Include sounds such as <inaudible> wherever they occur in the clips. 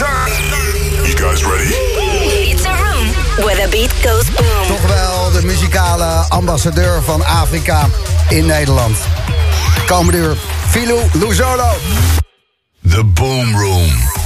You guys ready? It's a room where the beat goes boom. Toch wel de muzikale ambassadeur van Afrika in Nederland. Komende uur, Filou Luzolo. The Boom Room.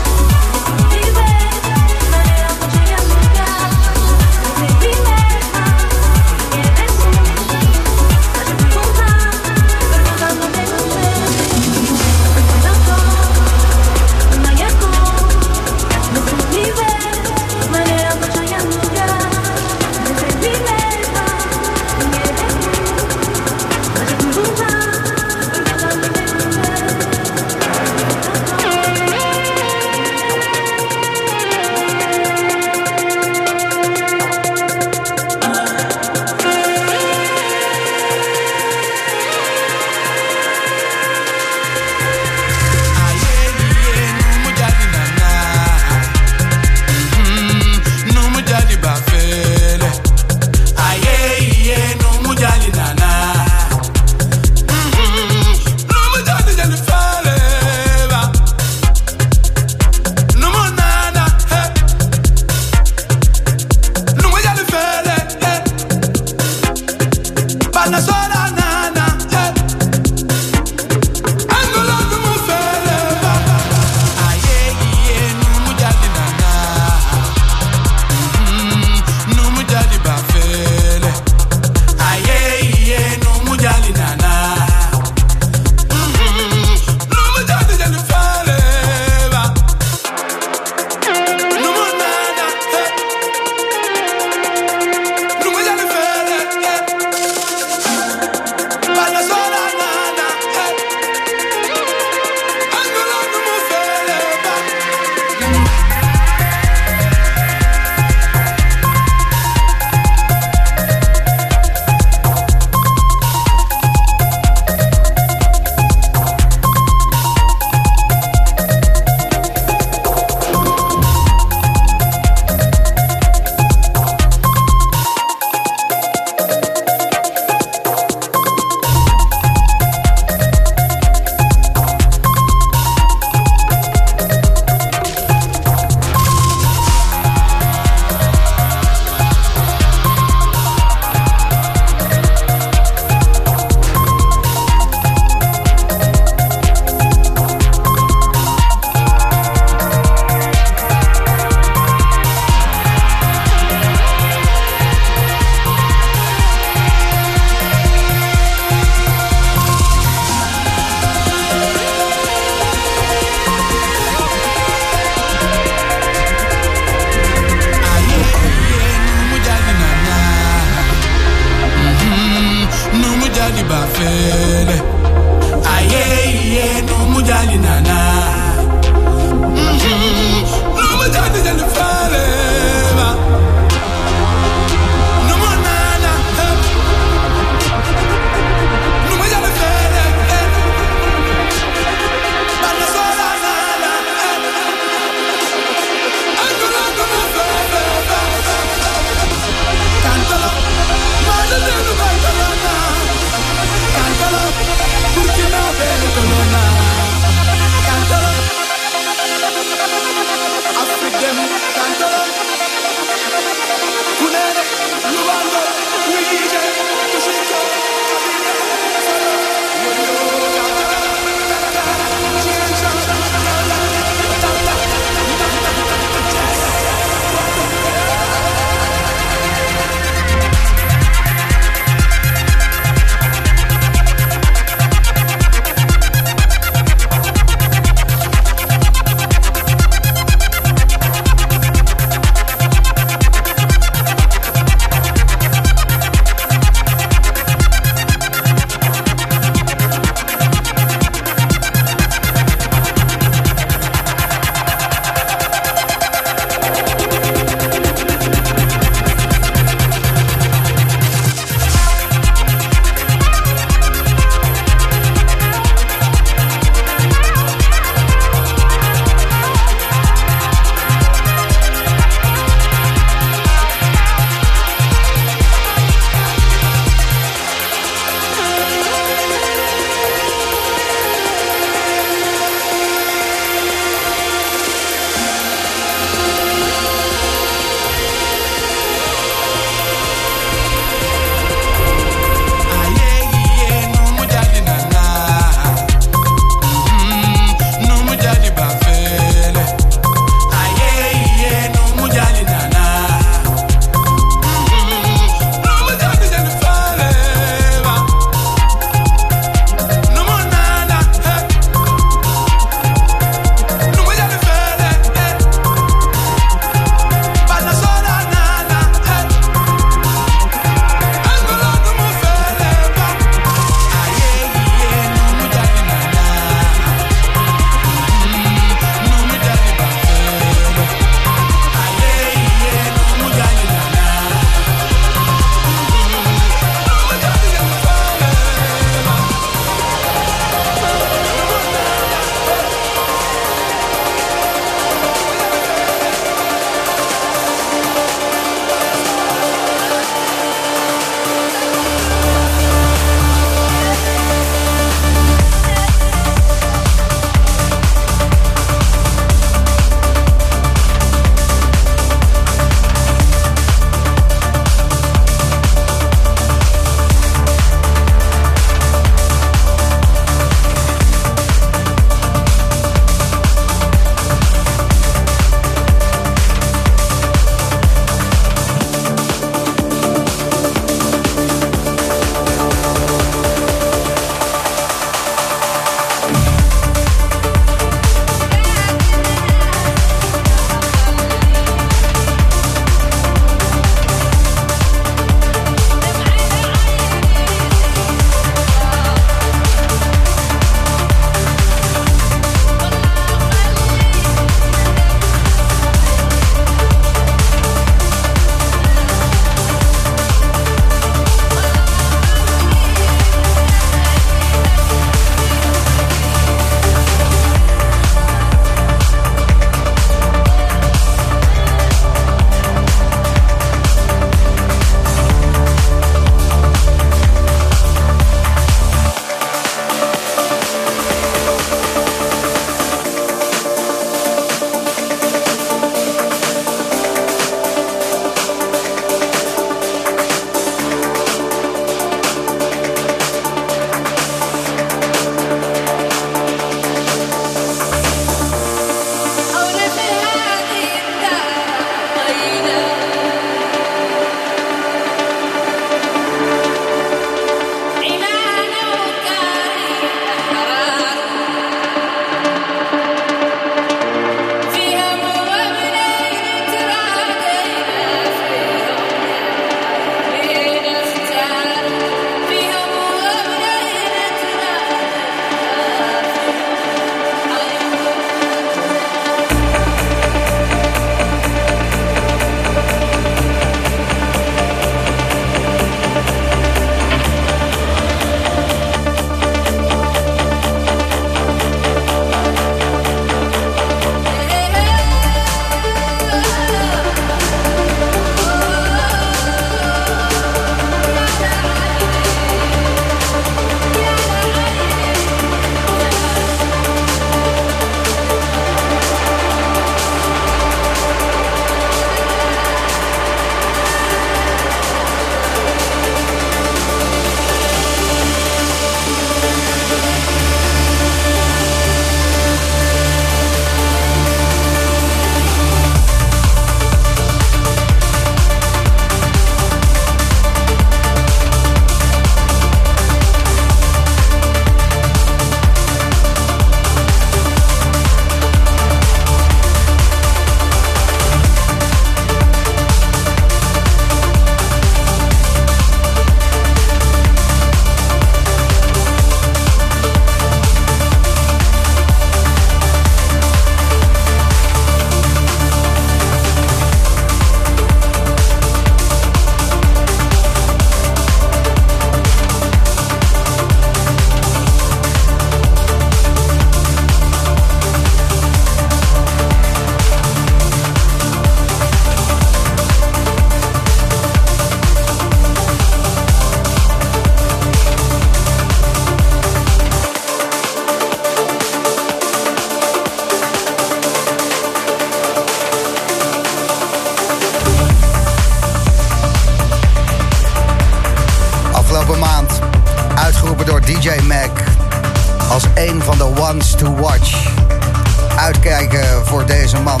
Voor deze man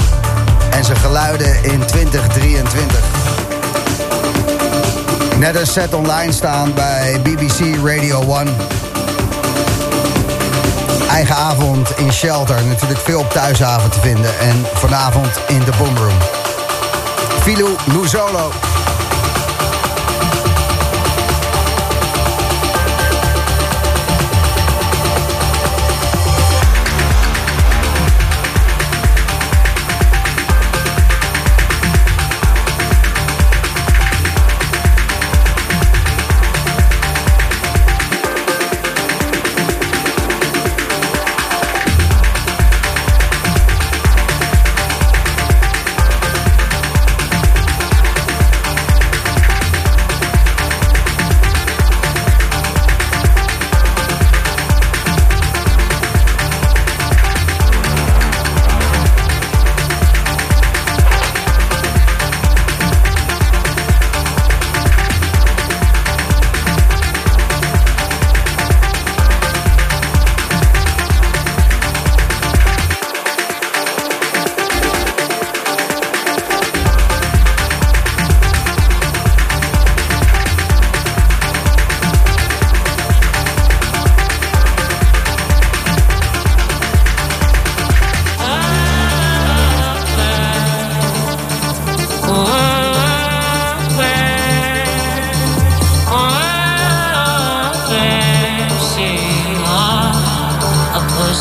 en zijn geluiden in 2023. Net een set online staan bij BBC Radio 1. Eigen avond in Shelter. Natuurlijk veel op thuisavond te vinden. En vanavond in de Boomroom. Filou Luzolo.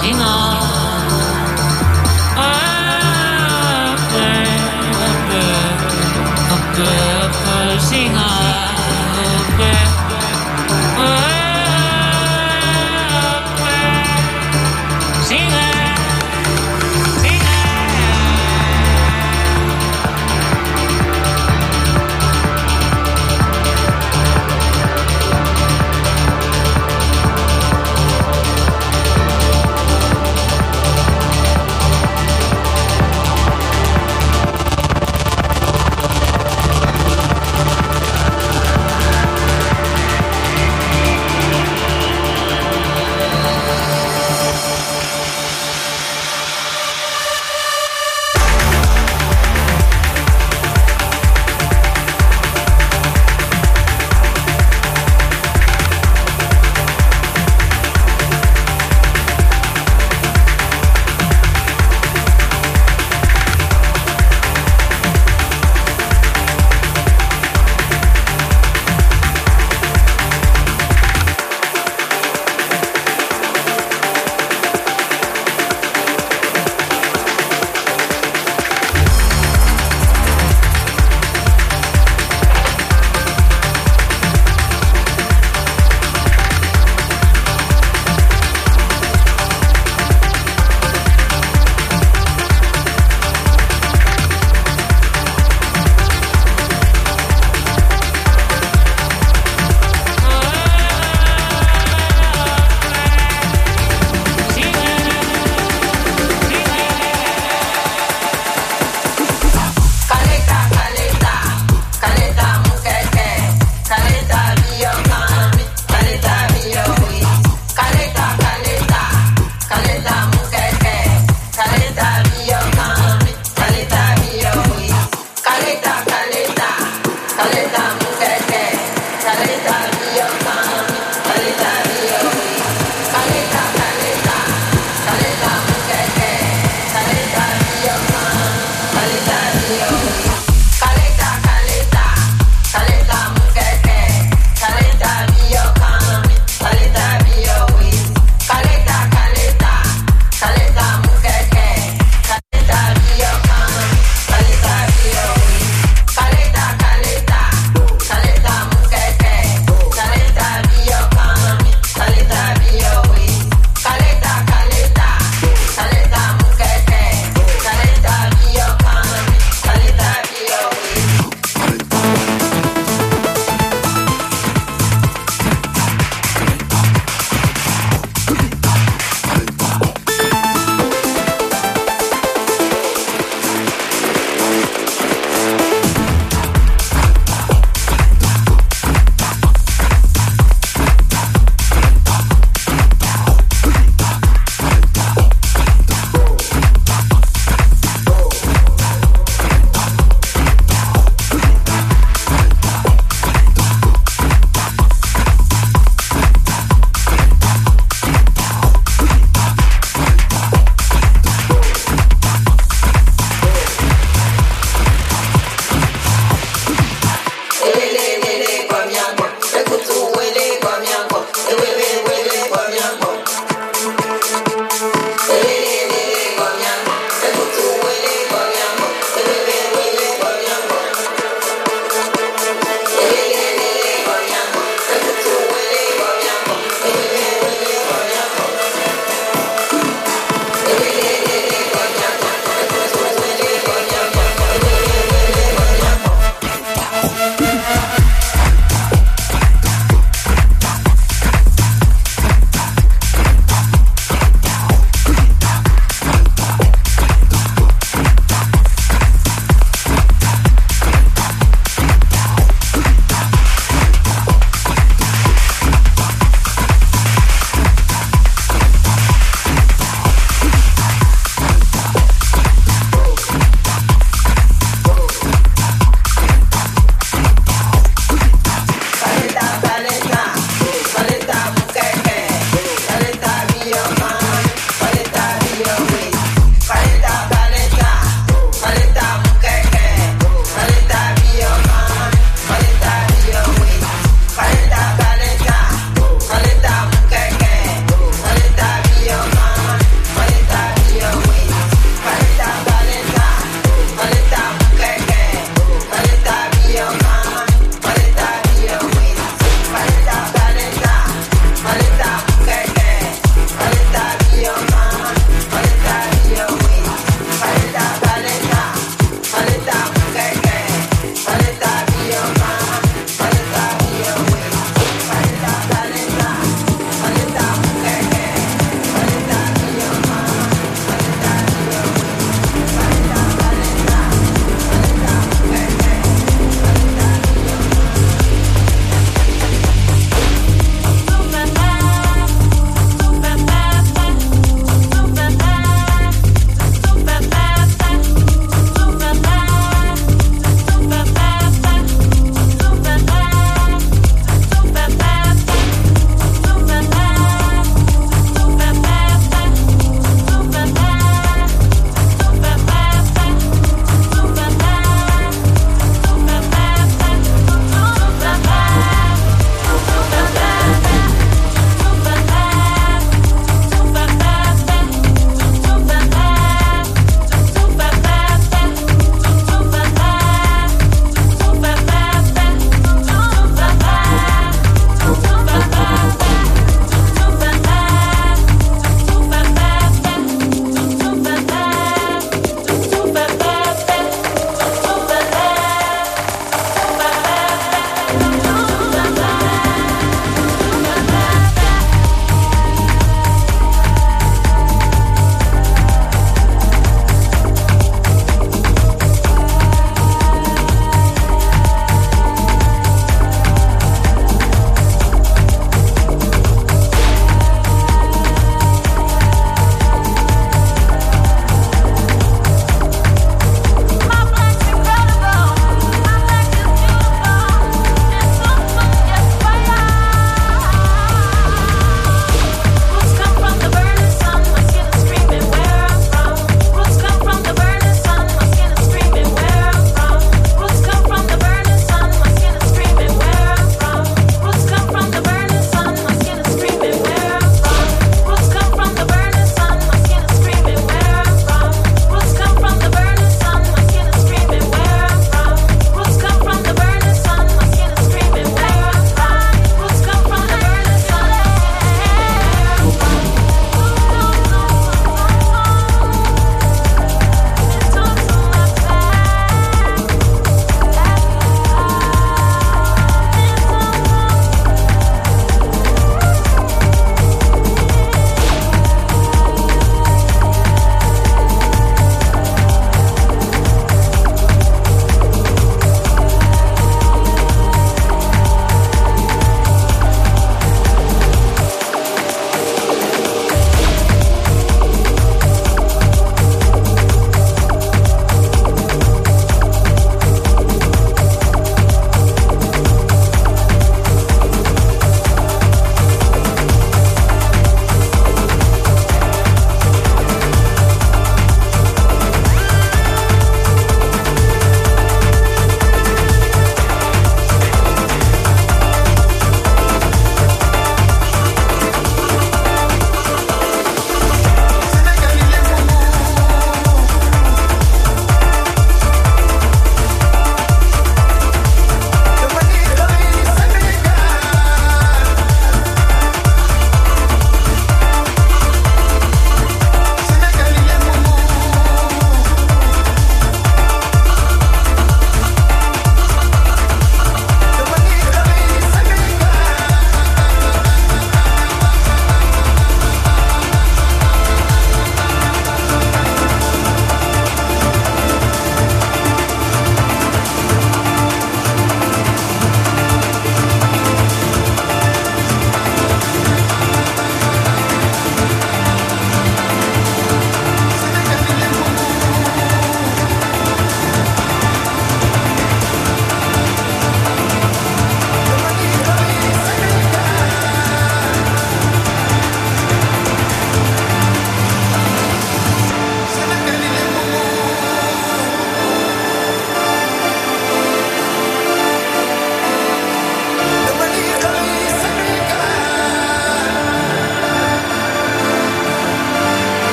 Sina.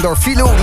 Door Filou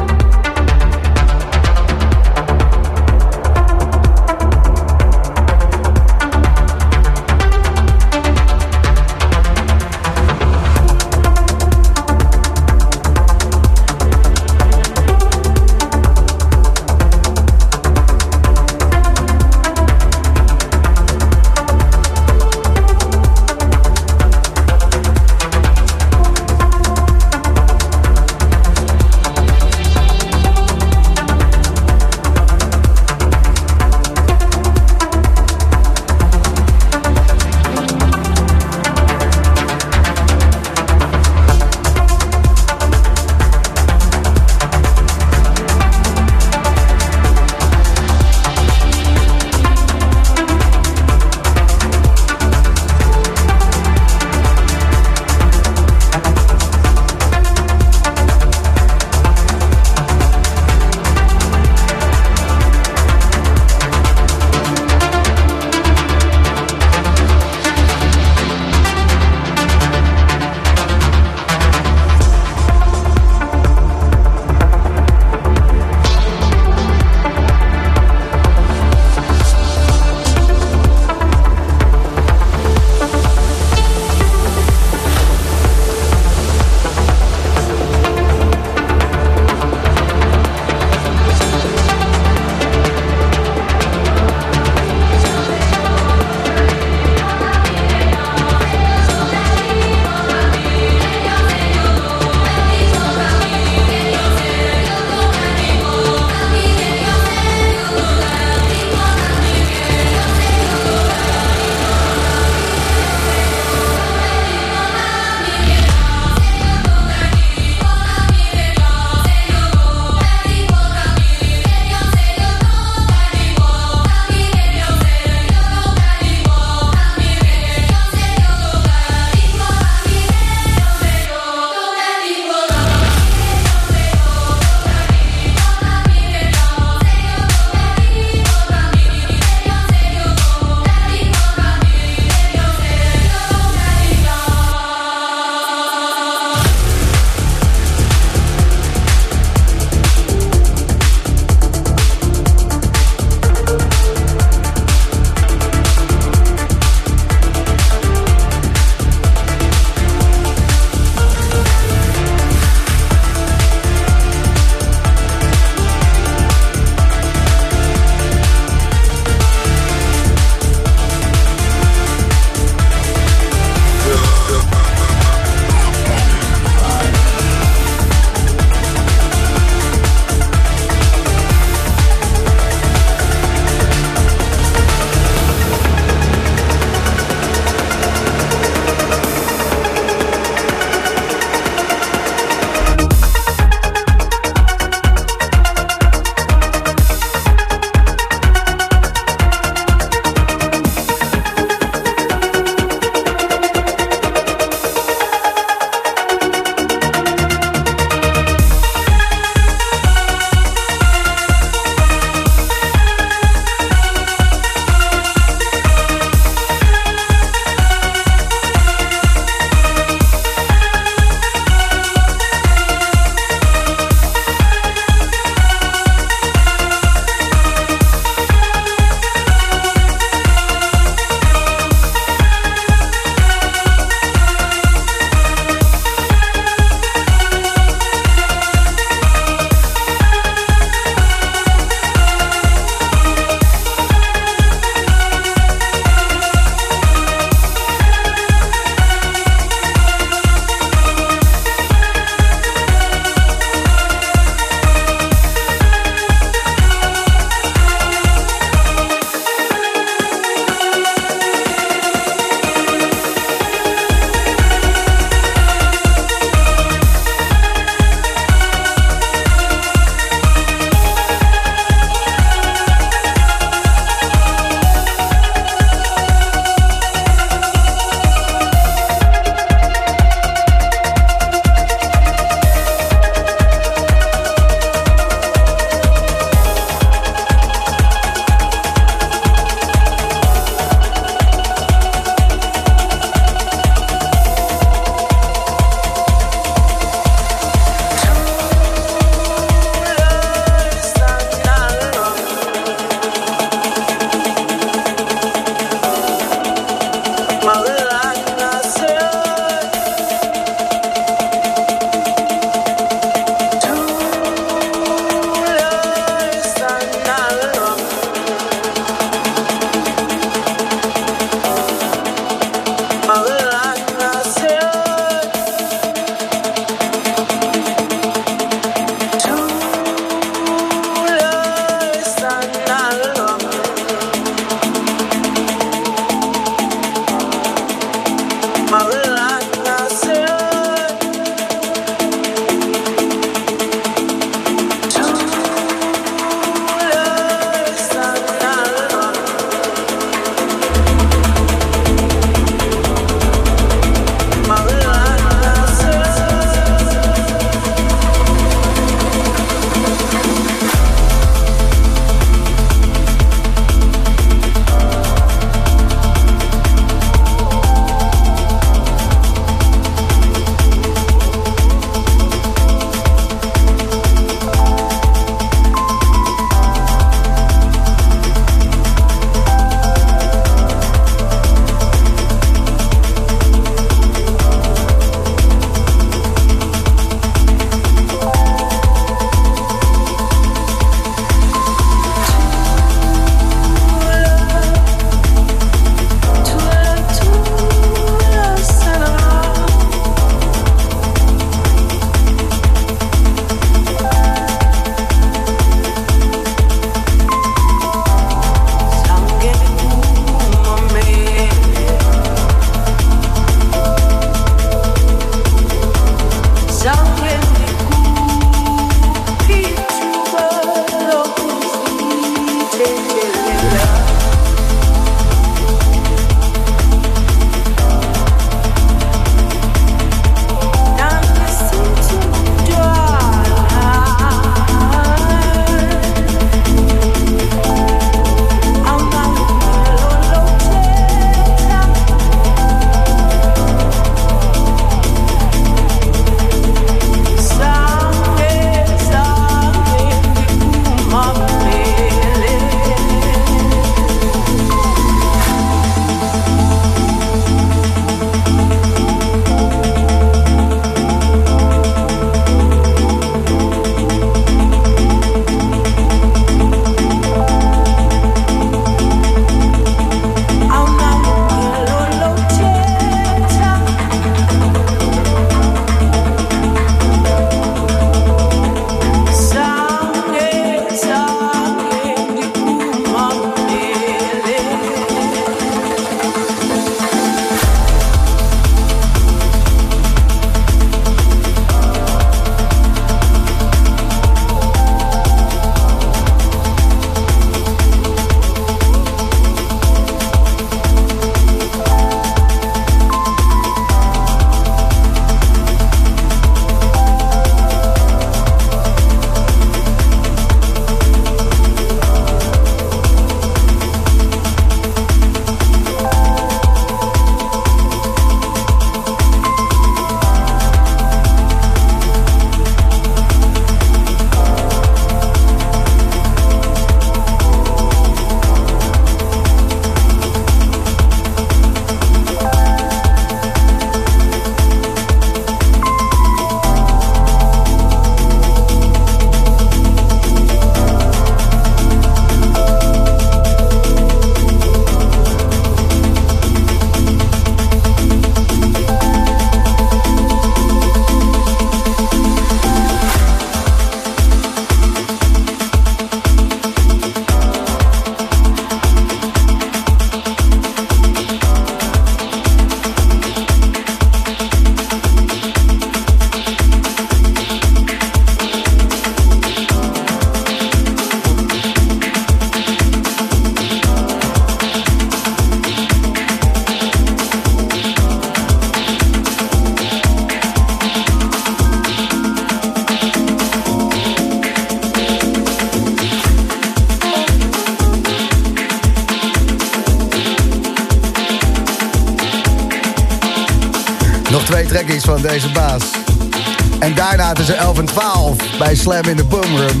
Slam in de Boomroom.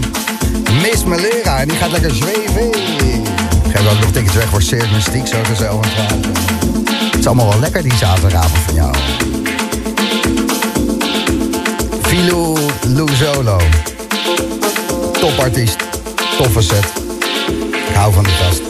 Miss Melera en die gaat lekker zweven. Ik geef ook nog tickets weg voor Cirque Mystiek zo tussen 11 en 12. Het is allemaal wel lekker die zaterdagavond van jou. Filou Luzolo. Topartiest. Toffe set. Ik hou van die gast.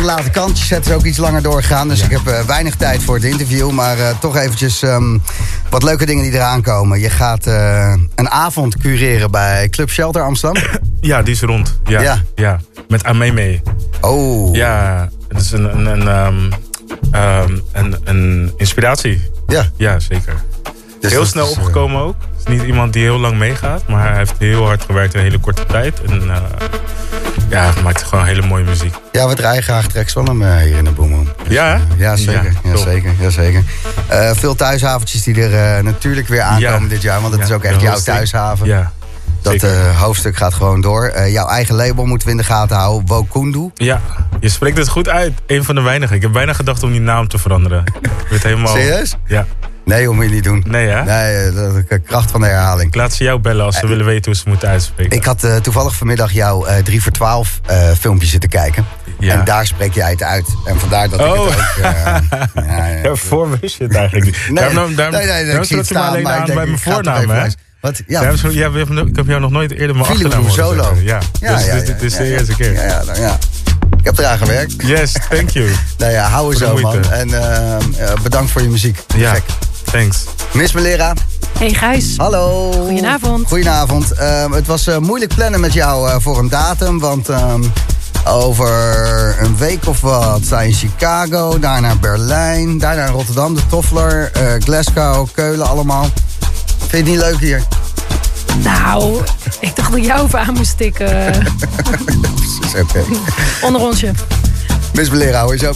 Aan de late kant. Je set is ook iets langer doorgegaan. Dus ik heb eh, weinig tijd voor het interview. Maar eh, toch eventjes ehm, wat leuke dingen die eraan komen. Je gaat eh, een avond cureren bij Club Shelter Amsterdam. <coughs> Ja, die is rond. Ja. Ja. ja. Met Ameme. Oh. Ja, het is een, een, een, ehm, ehm, een, een inspiratie. Ja. Ja, zeker. Dus heel snel is, opgekomen ook. Het is niet iemand die heel lang meegaat, maar hij heeft heel hard gewerkt in een hele korte tijd. En ja, hij maakt gewoon hele mooie muziek. Ja, we draaien graag tracks van hem eh, hier in de Boomroom. Ja, hè? Ja, zeker. Ja, zeker, ja, zeker. Eh, veel thuishaventjes die er eh, natuurlijk weer aankomen dit jaar. Want het is ook echt jouw thuishaven. Ja, Dat eh, hoofdstuk gaat gewoon door. Eh, jouw eigen label moeten we in de gaten houden. Wokundu. Ja, je spreekt het goed uit. Een van de weinigen. Ik heb bijna gedacht om die naam te veranderen. Ik werd helemaal... <laughs> Serieus? Ja. Nee, dat moet je niet doen. Nee, hè? Nee, eh, dat is de kracht van de herhaling. Ik laat ze jou bellen als ze willen weten hoe ze moeten uitspreken. Ik had eh, toevallig vanmiddag jouw eh 3 voor 12 eh, filmpje zitten kijken. Ja. En daar spreek jij het uit. En vandaar dat ik Oh. het ook... eh, <laughs> ja, ja. Ja, voor wist je het eigenlijk niet. Nee, daarom, daarom, nee, nee, daarom ik je staan, alleen maar aan denk, bij mijn voornaam, hè? Wat? Ja, Daarom zo- ja, ik heb jou nog nooit eerder mijn achternaam horen Solo. zeggen. Ja, Ja, dus ja, dit, ja, dit is ja, de ja. eerste keer. Ja, ja, nou ja. Ik heb eraan gewerkt. Yes, thank you. <laughs> Nou ja, hou er zo, man. En eh, eh, bedankt voor je muziek. Ja, Gek. Thanks. Miss Melera, Hey Gijs. hallo. Goedenavond. Goedenavond. Ehm, het was eh, moeilijk plannen met jou eh, voor een datum, want ehm, over een week of wat sta je in Chicago, daarna Berlijn, daarna Rotterdam, de Toffler, eh, Glasgow, Keulen allemaal. Vind je het niet leuk hier? Nou, <laughs> ik dacht dat ik jou even aan moest tikken. <laughs> Is Oké. Onder onsje. Miss Melera, hoor je zo.